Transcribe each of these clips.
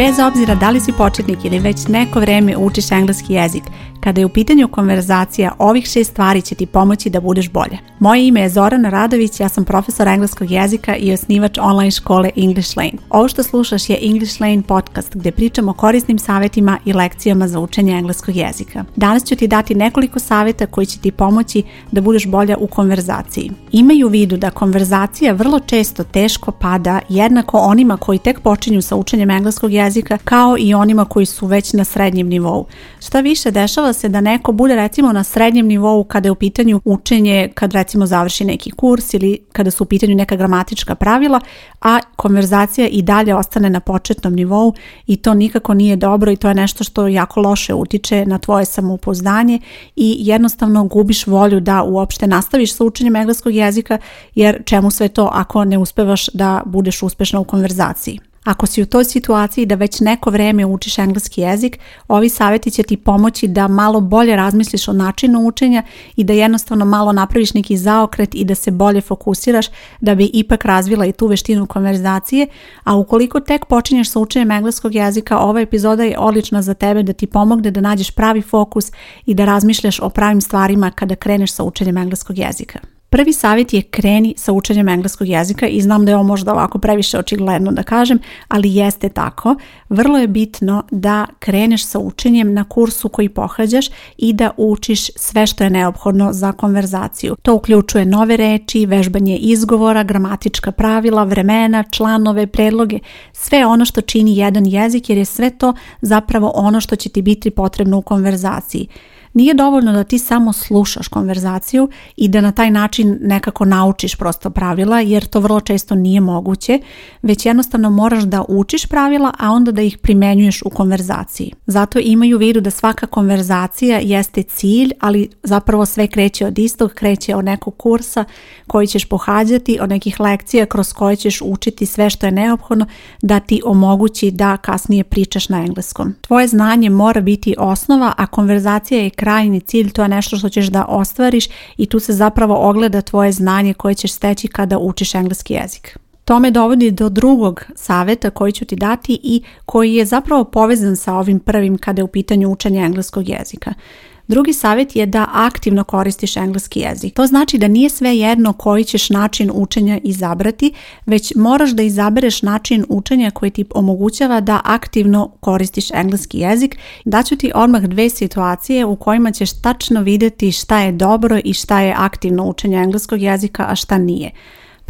bez obzira da li si početnik ili već neko vreme učiš engleski jezik, kada je u pitanju konverzacija, ovih šest stvari će ti pomoći da budeš bolje. Moje ime je Zorana Radović, ja sam profesor engleskog jezika i osnivač online škole English Lane. Ovo što slušaš je English Lane podcast gdje pričam o korisnim savjetima i lekcijama za učenje engleskog jezika. Danas ću ti dati nekoliko savjeta koji će ti pomoći da budeš bolja u konverzaciji. Imaju u vidu da konverzacija vrlo često teško pada jednako onima koji tek počinju sa učenjem engleskog jezika jezika kao i onima koji su već na srednjem nivou. Šta više, dešava se da neko bude recimo na srednjem nivou kada je u pitanju učenje, kad recimo završi neki kurs ili kada su u pitanju neka gramatička pravila, a konverzacija i dalje ostane na početnom nivou i to nikako nije dobro i to je nešto što jako loše utiče na tvoje samoupoznanje i jednostavno gubiš volju da uopšte nastaviš sa učenjem engleskog jezika jer čemu sve to ako ne uspevaš da budeš uspešna u konverzaciji. Ako si u toj situaciji da već neko vrijeme učiš engleski jezik, ovi savjeti će ti pomoći da malo bolje razmisliš o načinu učenja i da jednostavno malo napraviš neki zaokret i da se bolje fokusiraš da bi ipak razvila i tu veštinu konverzacije, a ukoliko tek počinješ sa učenjem engleskog jezika, ova epizoda je odlična za tebe da ti pomogne da nađeš pravi fokus i da razmišljaš o pravim stvarima kada kreneš sa učenjem engleskog jezika. Prvi savjet je kreni sa učenjem engleskog jezika i znam da je ovo možda ovako previše očigledno da kažem, ali jeste tako. Vrlo je bitno da kreneš sa učenjem na kursu koji pohađaš i da učiš sve što je neophodno za konverzaciju. To uključuje nove reči, vežbanje izgovora, gramatička pravila, vremena, članove, predloge, sve ono što čini jedan jezik jer je sve to zapravo ono što će ti biti potrebno u konverzaciji. Nije dovoljno da ti samo slušaš konverzaciju i da na taj način nekako naučiš prosto pravila, jer to vrlo često nije moguće, već jednostavno moraš da učiš pravila, a onda da ih primenjuješ u konverzaciji. Zato imaju vidu da svaka konverzacija jeste cilj, ali zapravo sve kreće od istog, kreće od nekog kursa koji ćeš pohađati, od nekih lekcija kroz koje ćeš učiti sve što je neophodno da ti omogući da kasnije pričaš na engleskom. Tvoje znanje mora biti osnova, a konverzacija je krajni cilj, to je nešto što ćeš da ostvariš i tu se zapravo ogleda tvoje znanje koje ćeš steći kada učiš engleski jezik. To me dovodi do drugog savjeta koji ću ti dati i koji je zapravo povezan sa ovim prvim kada je u pitanju učenja engleskog jezika. Drugi savjet je da aktivno koristiš engleski jezik. To znači da nije sve jedno koji ćeš način učenja izabrati, već moraš da izabereš način učenja koji ti omogućava da aktivno koristiš engleski jezik. Daću ti odmah dve situacije u kojima ćeš tačno vidjeti šta je dobro i šta je aktivno učenje engleskog jezika, a šta nije.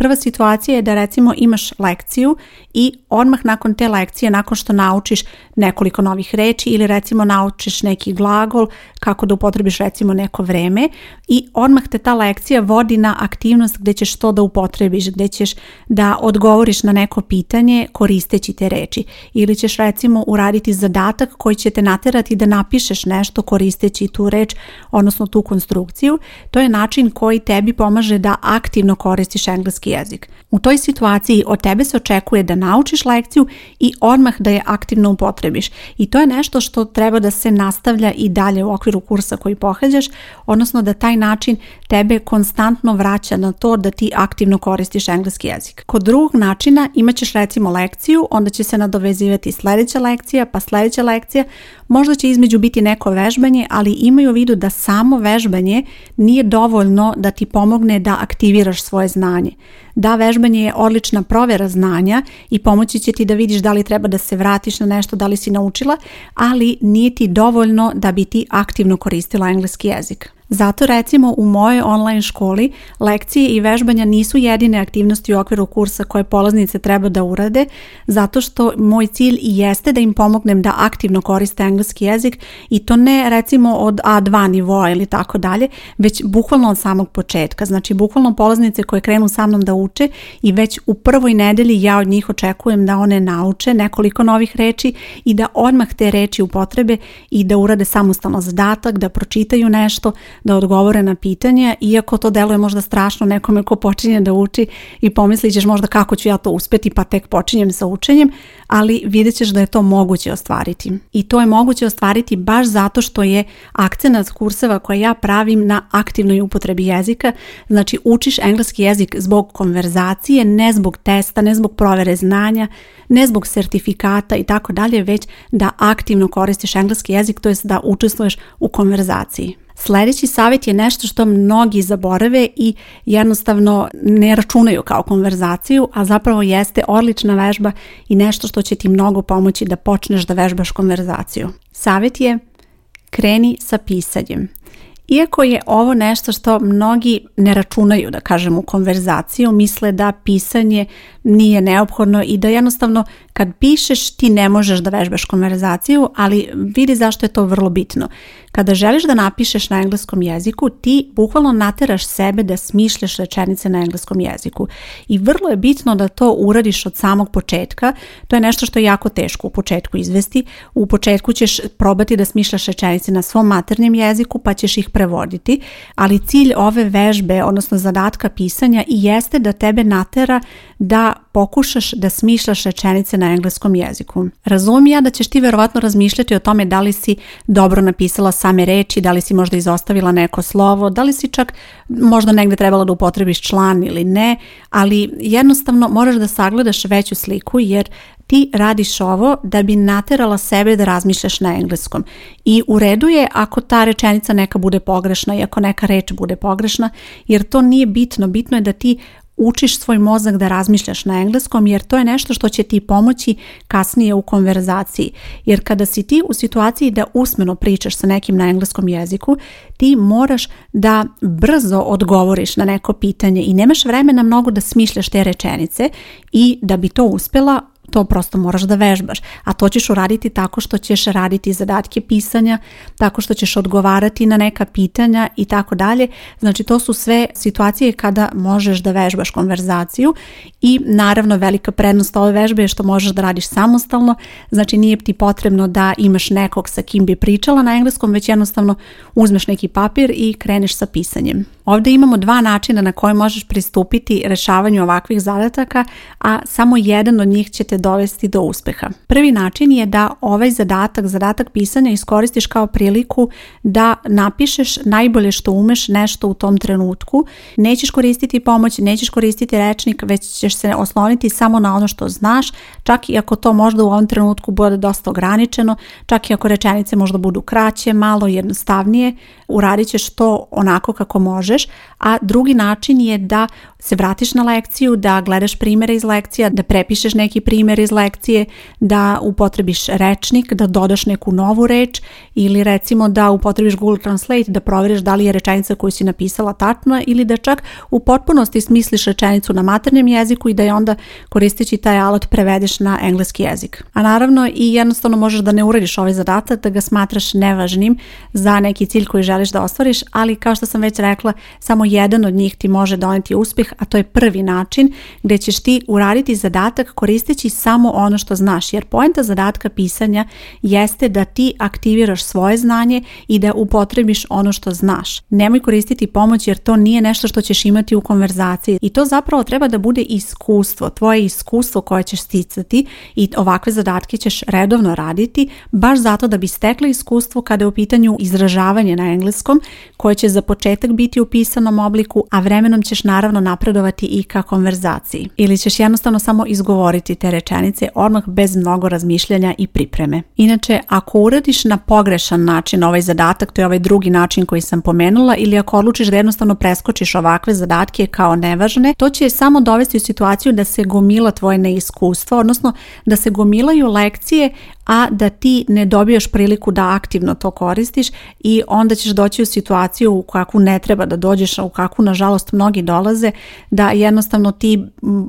Prva situacija je da recimo imaš lekciju i odmah nakon te lekcije, nakon što naučiš nekoliko novih reći ili recimo naučiš neki glagol, kako da upotrebiš recimo neko vreme i odmah te ta lekcija vodi na aktivnost gdje ćeš to da upotrebiš, gdje ćeš da odgovoriš na neko pitanje koristeći te reći. ili ćeš recimo uraditi zadatak koji će te naterati da napišeš nešto koristeći tu reč, odnosno tu konstrukciju. To je način koji tebi pomaže da aktivno koristiš engleski jezik. U toj situaciji od tebe se očekuje da naučiš lekciju i odmah da je aktivno upotrebiš. I to je nešto što treba da se nastavlja i dalje u okviru kursa koji pohađaš, odnosno da taj način tebe konstantno vraća na to da ti aktivno koristiš engleski jezik. Kod drugog načina imat ćeš recimo lekciju, onda će se nadovezivati sljedeća lekcija, pa sljedeća lekcija. Možda će između biti neko vežbanje, ali imaju u vidu da samo vežbanje nije dovoljno da ti pomogne da aktiviraš svoje znanje da, vežbanje je odlična provjera znanja i pomoći će ti da vidiš da li treba da se vratiš na nešto, da li si naučila, ali nije ti dovoljno da bi ti aktivno koristila engleski jezik. Zato recimo u mojoj online školi lekcije i vežbanja nisu jedine aktivnosti u okviru kursa koje polaznice treba da urade, zato što moj cilj i jeste da im pomognem da aktivno koriste engleski jezik i to ne recimo od A2 nivoa ili tako dalje, već bukvalno od samog početka. Znači bukvalno polaznice koje krenu sa mnom da nauče i već u prvoj nedelji ja od njih očekujem da one nauče nekoliko novih reči i da odmah te reči upotrebe i da urade samostalno zadatak, da pročitaju nešto, da odgovore na pitanja, iako to deluje možda strašno nekome ko počinje da uči i pomislit ćeš možda kako ću ja to uspeti pa tek počinjem sa učenjem, ali vidjet ćeš da je to moguće ostvariti. I to je moguće ostvariti baš zato što je akcenat kurseva koje ja pravim na aktivnoj upotrebi jezika, znači učiš engleski jezik zbog konverzacije, ne zbog testa, ne zbog provere znanja, ne zbog sertifikata i tako dalje, već da aktivno koristiš engleski jezik, to jest da učestvuješ u konverzaciji. Sljedeći savjet je nešto što mnogi zaborave i jednostavno ne računaju kao konverzaciju, a zapravo jeste odlična vežba i nešto što će ti mnogo pomoći da počneš da vežbaš konverzaciju. Savjet je kreni sa pisanjem. Iako je ovo nešto što mnogi ne računaju, da kažem, u konverzaciju, misle da pisanje nije neophodno i da jednostavno kad pišeš ti ne možeš da vežbaš konverzaciju, ali vidi zašto je to vrlo bitno. Kada želiš da napišeš na engleskom jeziku, ti bukvalno nateraš sebe da smišljaš rečenice na engleskom jeziku. I vrlo je bitno da to uradiš od samog početka. To je nešto što je jako teško u početku izvesti. U početku ćeš probati da smišljaš rečenice na svom maternjem jeziku, pa ćeš ih prevoditi, ali cilj ove vežbe, odnosno zadatka pisanja jeste da tebe natera da pokušaš da smišljaš rečenice na engleskom jeziku. Razumija da ćeš ti verovatno razmišljati o tome da li si dobro napisala same reči, da li si možda izostavila neko slovo, da li si čak možda negde trebala da upotrebiš član ili ne, ali jednostavno moraš da sagledaš veću sliku jer ti radiš ovo da bi naterala sebe da razmišljaš na engleskom. I u redu je ako ta rečenica neka bude pogrešna i ako neka reč bude pogrešna, jer to nije bitno. Bitno je da ti učiš svoj mozak da razmišljaš na engleskom jer to je nešto što će ti pomoći kasnije u konverzaciji. Jer kada si ti u situaciji da usmeno pričaš sa nekim na engleskom jeziku, ti moraš da brzo odgovoriš na neko pitanje i nemaš vremena mnogo da smišljaš te rečenice i da bi to uspjela to prosto moraš da vežbaš. A to ćeš uraditi tako što ćeš raditi zadatke pisanja, tako što ćeš odgovarati na neka pitanja i tako dalje. Znači to su sve situacije kada možeš da vežbaš konverzaciju i naravno velika prednost ove vežbe je što možeš da radiš samostalno. Znači nije ti potrebno da imaš nekog sa kim bi pričala na engleskom, već jednostavno uzmeš neki papir i kreneš sa pisanjem. Ovdje imamo dva načina na koje možeš pristupiti rešavanju ovakvih zadataka, a samo jedan od njih će te dovesti do uspeha. Prvi način je da ovaj zadatak, zadatak pisanja iskoristiš kao priliku da napišeš najbolje što umeš nešto u tom trenutku. Nećeš koristiti pomoć, nećeš koristiti rečnik, već ćeš se osloniti samo na ono što znaš, čak i ako to možda u ovom trenutku bude dosta ograničeno, čak i ako rečenice možda budu kraće, malo jednostavnije, uradit ćeš to onako kako možeš a drugi način je da se vratiš na lekciju, da gledaš primere iz lekcija, da prepišeš neki primjer iz lekcije, da upotrebiš rečnik, da dodaš neku novu reč ili recimo da upotrebiš Google Translate da provjeriš da li je rečenica koju si napisala tačna ili da čak u potpunosti smisliš rečenicu na maternjem jeziku i da je onda koristeći taj alat prevedeš na engleski jezik. A naravno i jednostavno možeš da ne uradiš ovaj zadatak, da ga smatraš nevažnim za neki cilj koji želiš da ostvariš, ali kao što sam već rekla, samo jedan od njih ti može doneti uspjeh, a to je prvi način gdje ćeš ti uraditi zadatak koristeći samo ono što znaš, jer poenta zadatka pisanja jeste da ti aktiviraš svoje znanje i da upotrebiš ono što znaš. Nemoj koristiti pomoć jer to nije nešto što ćeš imati u konverzaciji i to zapravo treba da bude iskustvo, tvoje iskustvo koje ćeš sticati i ovakve zadatke ćeš redovno raditi baš zato da bi stekla iskustvo kada je u pitanju izražavanje na engleskom koje će za početak biti u pisanom obliku, a vremenom ćeš naravno napredovati i ka konverzaciji. Ili ćeš jednostavno samo izgovoriti te rečenice odmah bez mnogo razmišljanja i pripreme. Inače, ako uradiš na pogrešan način ovaj zadatak, to je ovaj drugi način koji sam pomenula, ili ako odlučiš da jednostavno preskočiš ovakve zadatke kao nevažne, to će samo dovesti u situaciju da se gomila tvoje neiskustvo, odnosno da se gomilaju lekcije, a da ti ne dobiješ priliku da aktivno to koristiš i onda ćeš doći u situaciju u kakvu ne treba da dođeš u kakvu nažalost mnogi dolaze da jednostavno ti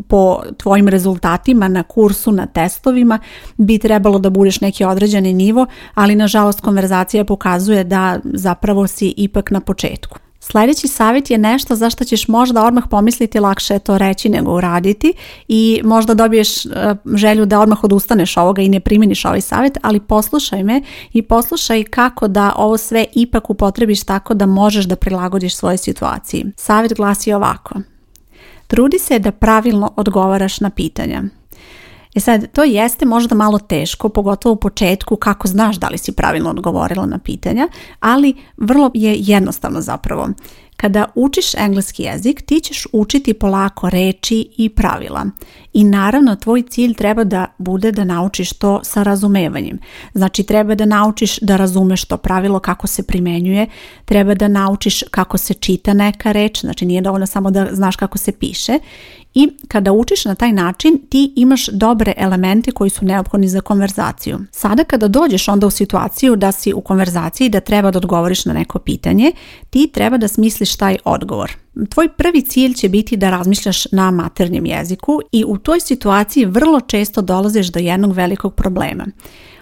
po tvojim rezultatima na kursu, na testovima bi trebalo da budeš neki određeni nivo, ali nažalost konverzacija pokazuje da zapravo si ipak na početku. Sljedeći savjet je nešto za što ćeš možda odmah pomisliti lakše je to reći nego uraditi i možda dobiješ e, želju da odmah odustaneš ovoga i ne primjeniš ovaj savjet, ali poslušaj me i poslušaj kako da ovo sve ipak upotrebiš tako da možeš da prilagodiš svojoj situaciji. Savjet glasi ovako. Trudi se da pravilno odgovaraš na pitanja. E sad, to jeste možda malo teško, pogotovo u početku kako znaš da li si pravilno odgovorila na pitanja, ali vrlo je jednostavno zapravo. Kada učiš engleski jezik, ti ćeš učiti polako reči i pravila. I naravno, tvoj cilj treba da bude da naučiš to sa razumevanjem. Znači, treba da naučiš da razumeš to pravilo kako se primenjuje, treba da naučiš kako se čita neka reč, znači nije dovoljno samo da znaš kako se piše i kada učiš na taj način ti imaš dobre elemente koji su neophodni za konverzaciju. Sada kada dođeš onda u situaciju da si u konverzaciji da treba da odgovoriš na neko pitanje, ti treba da smisliš taj odgovor. Tvoj prvi cilj će biti da razmišljaš na maternjem jeziku i u toj situaciji vrlo često dolaziš do jednog velikog problema.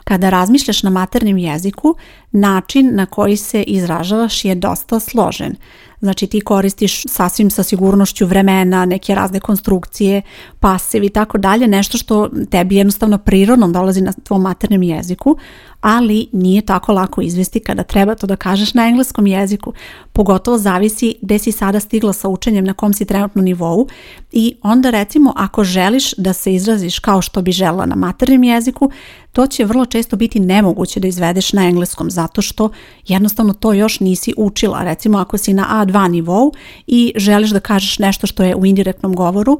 Kada razmišljaš na maternjem jeziku, način na koji se izražavaš je dosta složen. Znači ti koristiš sasvim sa sigurnošću vremena, neke razne konstrukcije, pasiv i tako dalje, nešto što tebi jednostavno prirodno dolazi na tvom maternjem jeziku, ali nije tako lako izvesti kada treba to da kažeš na engleskom jeziku. Pogotovo zavisi gde si sada stigla sa učenjem, na kom si trenutno nivou i onda recimo ako želiš da se izraziš kao što bi žela na maternjem jeziku, to će vrlo često biti nemoguće da izvedeš na engleskom zato što jednostavno to još nisi učila. Recimo ako si na A2 nivou i želiš da kažeš nešto što je u indirektnom govoru,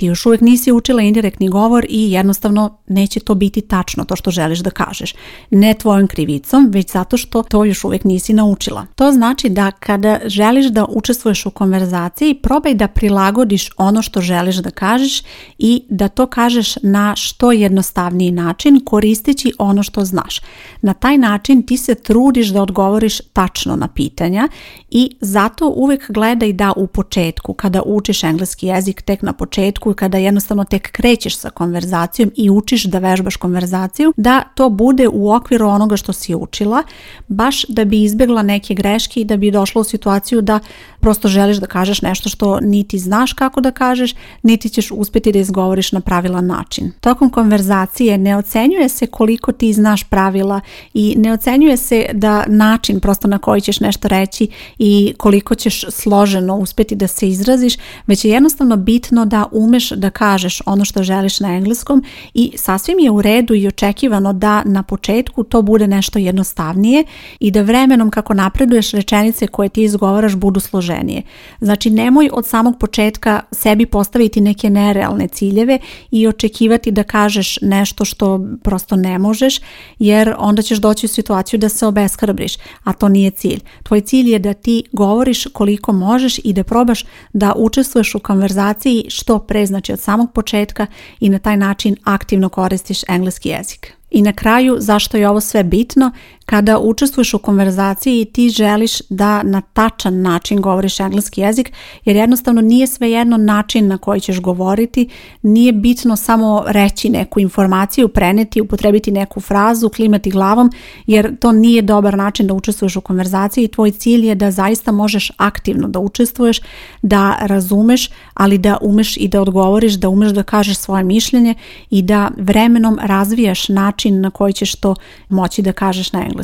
ti još uvijek nisi učila indirektni govor i jednostavno neće to biti tačno to što želiš da kažeš. Ne tvojom krivicom, već zato što to još uvijek nisi naučila. To znači da kada želiš da učestvuješ u konverzaciji, probaj da prilagodiš ono što želiš da kažeš i da to kažeš na što jednostavniji način koristeći ono što znaš. Na taj način ti se trudiš da odgovoriš tačno na pitanja i zato uvijek gledaj da u početku kada učiš engleski jezik tek na početku trenutku kada jednostavno tek krećeš sa konverzacijom i učiš da vežbaš konverzaciju, da to bude u okviru onoga što si učila, baš da bi izbjegla neke greške i da bi došla u situaciju da prosto želiš da kažeš nešto što niti znaš kako da kažeš, niti ćeš uspjeti da izgovoriš na pravilan način. Tokom konverzacije ne ocenjuje se koliko ti znaš pravila i ne ocenjuje se da način prosto na koji ćeš nešto reći i koliko ćeš složeno uspjeti da se izraziš, već je jednostavno bitno da umeš da kažeš ono što želiš na engleskom i sasvim je u redu i očekivano da na početku to bude nešto jednostavnije i da vremenom kako napreduješ rečenice koje ti izgovaraš budu složenije. Znači nemoj od samog početka sebi postaviti neke nerealne ciljeve i očekivati da kažeš nešto što prosto ne možeš jer onda ćeš doći u situaciju da se obeskrbriš, a to nije cilj. Tvoj cilj je da ti govoriš koliko možeš i da probaš da učestvuješ u konverzaciji što pre znači od samog početka i na taj način aktivno koristiš engleski jezik. I na kraju, zašto je ovo sve bitno? Kada učestvuješ u konverzaciji ti želiš da na tačan način govoriš engleski jezik jer jednostavno nije svejedno način na koji ćeš govoriti, nije bitno samo reći neku informaciju, preneti, upotrebiti neku frazu, klimati glavom jer to nije dobar način da učestvuješ u konverzaciji. Tvoj cilj je da zaista možeš aktivno da učestvuješ, da razumeš, ali da umeš i da odgovoriš, da umeš da kažeš svoje mišljenje i da vremenom razvijaš način na koji ćeš to moći da kažeš na engleski.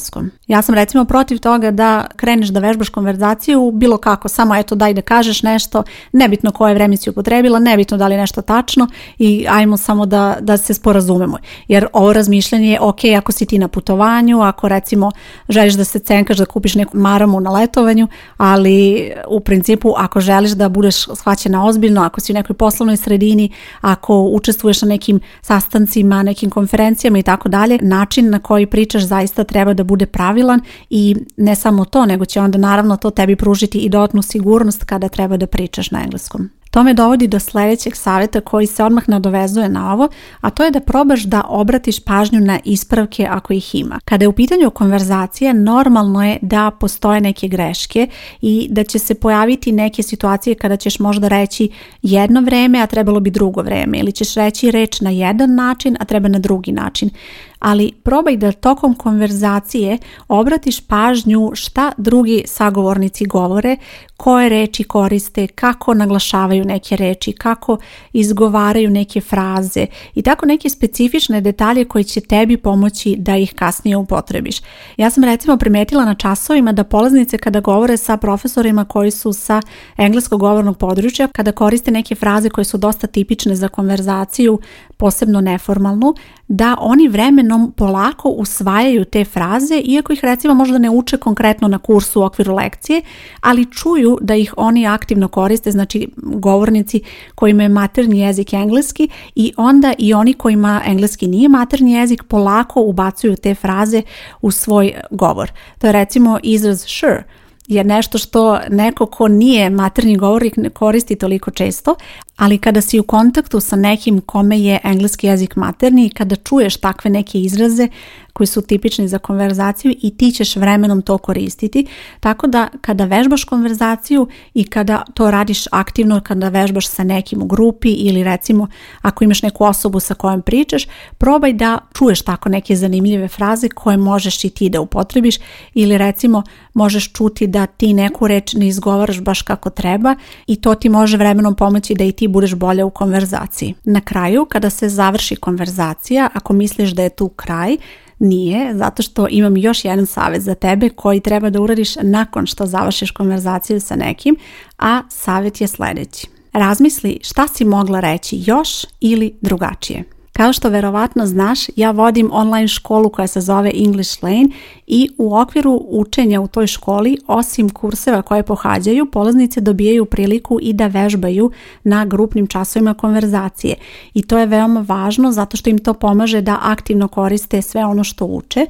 Ja sam recimo protiv toga da kreneš da vežbaš konverzaciju bilo kako, samo eto daj da kažeš nešto, nebitno koje vreme si upotrebila, nebitno da li je nešto tačno i ajmo samo da, da se sporazumemo. Jer ovo razmišljanje je ok ako si ti na putovanju, ako recimo želiš da se cenkaš da kupiš neku maramu na letovanju, ali u principu ako želiš da budeš shvaćena ozbiljno, ako si u nekoj poslovnoj sredini, ako učestvuješ na nekim sastancima, nekim konferencijama i tako dalje, način na koji pričaš zaista treba da bude pravilan i ne samo to, nego će onda naravno to tebi pružiti i dodatnu sigurnost kada treba da pričaš na engleskom. To me dovodi do sljedećeg savjeta koji se odmah nadovezuje na ovo, a to je da probaš da obratiš pažnju na ispravke ako ih ima. Kada je u pitanju konverzacije, normalno je da postoje neke greške i da će se pojaviti neke situacije kada ćeš možda reći jedno vreme, a trebalo bi drugo vreme ili ćeš reći reč na jedan način, a treba na drugi način ali probaj da tokom konverzacije obratiš pažnju šta drugi sagovornici govore, koje reči koriste, kako naglašavaju neke reči, kako izgovaraju neke fraze i tako neke specifične detalje koje će tebi pomoći da ih kasnije upotrebiš. Ja sam recimo primetila na časovima da polaznice kada govore sa profesorima koji su sa engleskog govornog područja, kada koriste neke fraze koje su dosta tipične za konverzaciju, posebno neformalnu, da oni vremen vremenom polako usvajaju te fraze, iako ih recimo možda ne uče konkretno na kursu u okviru lekcije, ali čuju da ih oni aktivno koriste, znači govornici kojima je maternji jezik engleski i onda i oni kojima engleski nije maternji jezik polako ubacuju te fraze u svoj govor. To je recimo izraz sure – je nešto što neko ko nije materni govornik ne koristi toliko često, ali kada si u kontaktu sa nekim kome je engleski jezik materni i kada čuješ takve neke izraze, koji su tipični za konverzaciju i ti ćeš vremenom to koristiti. Tako da kada vežbaš konverzaciju i kada to radiš aktivno, kada vežbaš sa nekim u grupi ili recimo ako imaš neku osobu sa kojom pričaš, probaj da čuješ tako neke zanimljive fraze koje možeš i ti da upotrebiš ili recimo možeš čuti da ti neku reč ne izgovaraš baš kako treba i to ti može vremenom pomoći da i ti budeš bolje u konverzaciji. Na kraju, kada se završi konverzacija, ako misliš da je tu kraj, nije, zato što imam još jedan savjet za tebe koji treba da uradiš nakon što završiš konverzaciju sa nekim, a savjet je sljedeći. Razmisli šta si mogla reći još ili drugačije. Kao što verovatno znaš, ja vodim online školu koja se zove English Lane i u okviru učenja u toj školi, osim kurseva koje pohađaju, polaznice dobijaju priliku i da vežbaju na grupnim časovima konverzacije. I to je veoma važno zato što im to pomaže da aktivno koriste sve ono što uče.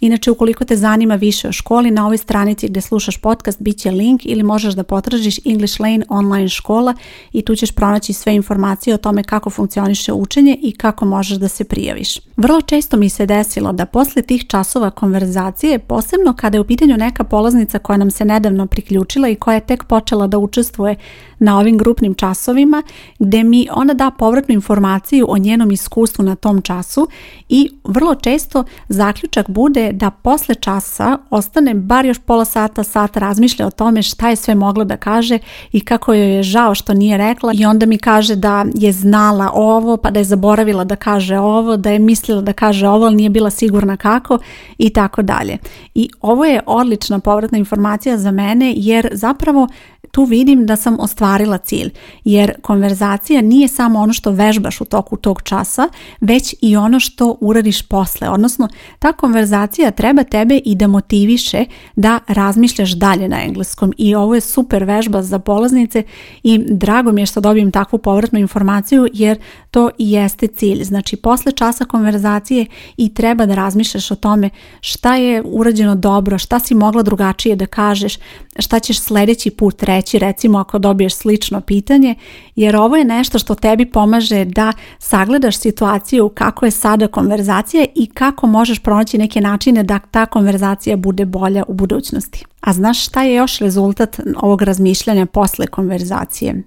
Inače, ukoliko te zanima više o školi, na ovoj stranici gdje slušaš podcast bit će link ili možeš da potražiš English Lane online škola i tu ćeš pronaći sve informacije o tome kako funkcioniše učenje i kako možeš da se prijaviš. Vrlo često mi se desilo da poslije tih časova konverzacije, posebno kada je u pitanju neka polaznica koja nam se nedavno priključila i koja je tek počela da učestvuje na ovim grupnim časovima, gdje mi ona da povratnu informaciju o njenom iskustvu na tom času i vrlo često zaključak bude da posle časa ostane bar još pola sata, sat razmišlja o tome šta je sve mogla da kaže i kako joj je žao što nije rekla i onda mi kaže da je znala ovo pa da je zaboravila da kaže ovo, da je mislila da kaže ovo ali nije bila sigurna kako i tako dalje. I ovo je odlična povratna informacija za mene jer zapravo tu vidim da sam ostvarila cilj, jer konverzacija nije samo ono što vežbaš u toku tog časa, već i ono što uradiš posle, odnosno ta konverzacija treba tebe i da motiviše da razmišljaš dalje na engleskom i ovo je super vežba za polaznice i drago mi je što dobijem takvu povratnu informaciju jer to i jeste cilj. Znači posle časa konverzacije i treba da razmišljaš o tome šta je urađeno dobro, šta si mogla drugačije da kažeš, šta ćeš sljedeći put reći reći recimo ako dobiješ slično pitanje jer ovo je nešto što tebi pomaže da sagledaš situaciju kako je sada konverzacija i kako možeš pronaći neke načine da ta konverzacija bude bolja u budućnosti. A znaš šta je još rezultat ovog razmišljanja posle konverzacije?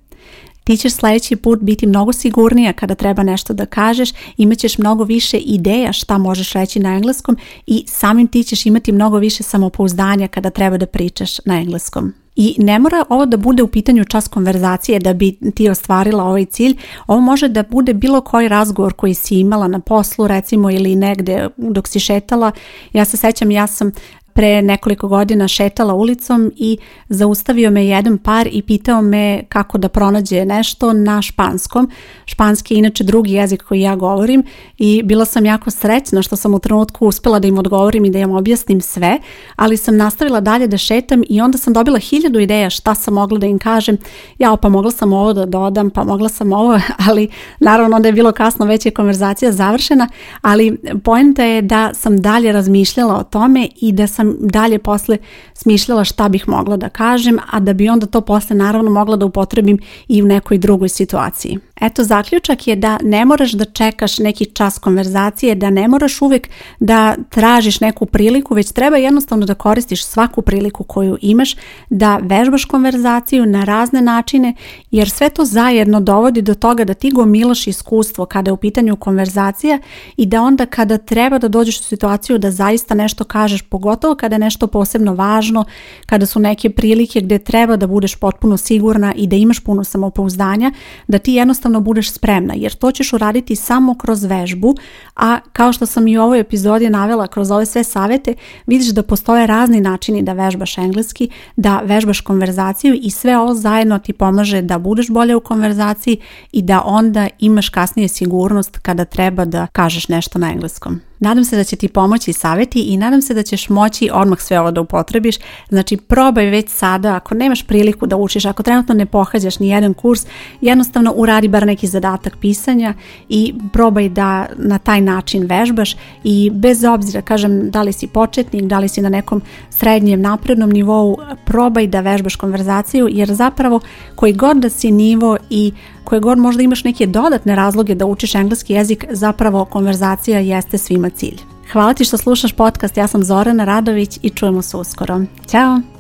Ti ćeš sljedeći put biti mnogo sigurnija kada treba nešto da kažeš, imat ćeš mnogo više ideja šta možeš reći na engleskom i samim ti ćeš imati mnogo više samopouzdanja kada treba da pričaš na engleskom. I ne mora ovo da bude u pitanju čas konverzacije da bi ti ostvarila ovaj cilj. Ovo može da bude bilo koji razgovor koji si imala na poslu recimo ili negde dok si šetala. Ja se sećam, ja sam pre nekoliko godina šetala ulicom i zaustavio me jedan par i pitao me kako da pronađe nešto na španskom. Španski je inače drugi jezik koji ja govorim i bila sam jako srećna što sam u trenutku uspela da im odgovorim i da im objasnim sve, ali sam nastavila dalje da šetam i onda sam dobila hiljadu ideja šta sam mogla da im kažem. Ja pa mogla sam ovo da dodam, pa mogla sam ovo, ali naravno onda je bilo kasno, već je konverzacija završena, ali poenta je da sam dalje razmišljala o tome i da sam dalje posle smišljala šta bih mogla da kažem, a da bi onda to posle naravno mogla da upotrebim i u nekoj drugoj situaciji. Eto, zaključak je da ne moraš da čekaš neki čas konverzacije, da ne moraš uvijek da tražiš neku priliku, već treba jednostavno da koristiš svaku priliku koju imaš, da vežbaš konverzaciju na razne načine, jer sve to zajedno dovodi do toga da ti gomilaš iskustvo kada je u pitanju konverzacija i da onda kada treba da dođeš u situaciju da zaista nešto kažeš, pogotovo kada je nešto posebno važno, kada su neke prilike gdje treba da budeš potpuno sigurna i da imaš puno samopouzdanja, da ti jednostavno jednostavno budeš spremna jer to ćeš uraditi samo kroz vežbu, a kao što sam i u ovoj epizodi navela kroz ove sve savete, vidiš da postoje razni načini da vežbaš engleski, da vežbaš konverzaciju i sve ovo zajedno ti pomaže da budeš bolje u konverzaciji i da onda imaš kasnije sigurnost kada treba da kažeš nešto na engleskom. Nadam se da će ti pomoći savjeti i nadam se da ćeš moći odmah sve ovo da upotrebiš. Znači probaj već sada, ako nemaš priliku da učiš, ako trenutno ne pohađaš ni jedan kurs, jednostavno uradi bar neki zadatak pisanja i probaj da na taj način vežbaš i bez obzira, kažem, da li si početnik, da li si na nekom srednjem naprednom nivou, probaj da vežbaš konverzaciju jer zapravo koji god da si nivo i koje god možda imaš neke dodatne razloge da učiš engleski jezik, zapravo konverzacija jeste svima cilj. Hvala ti što slušaš podcast, ja sam Zorana Radović i čujemo se uskoro. Ćao!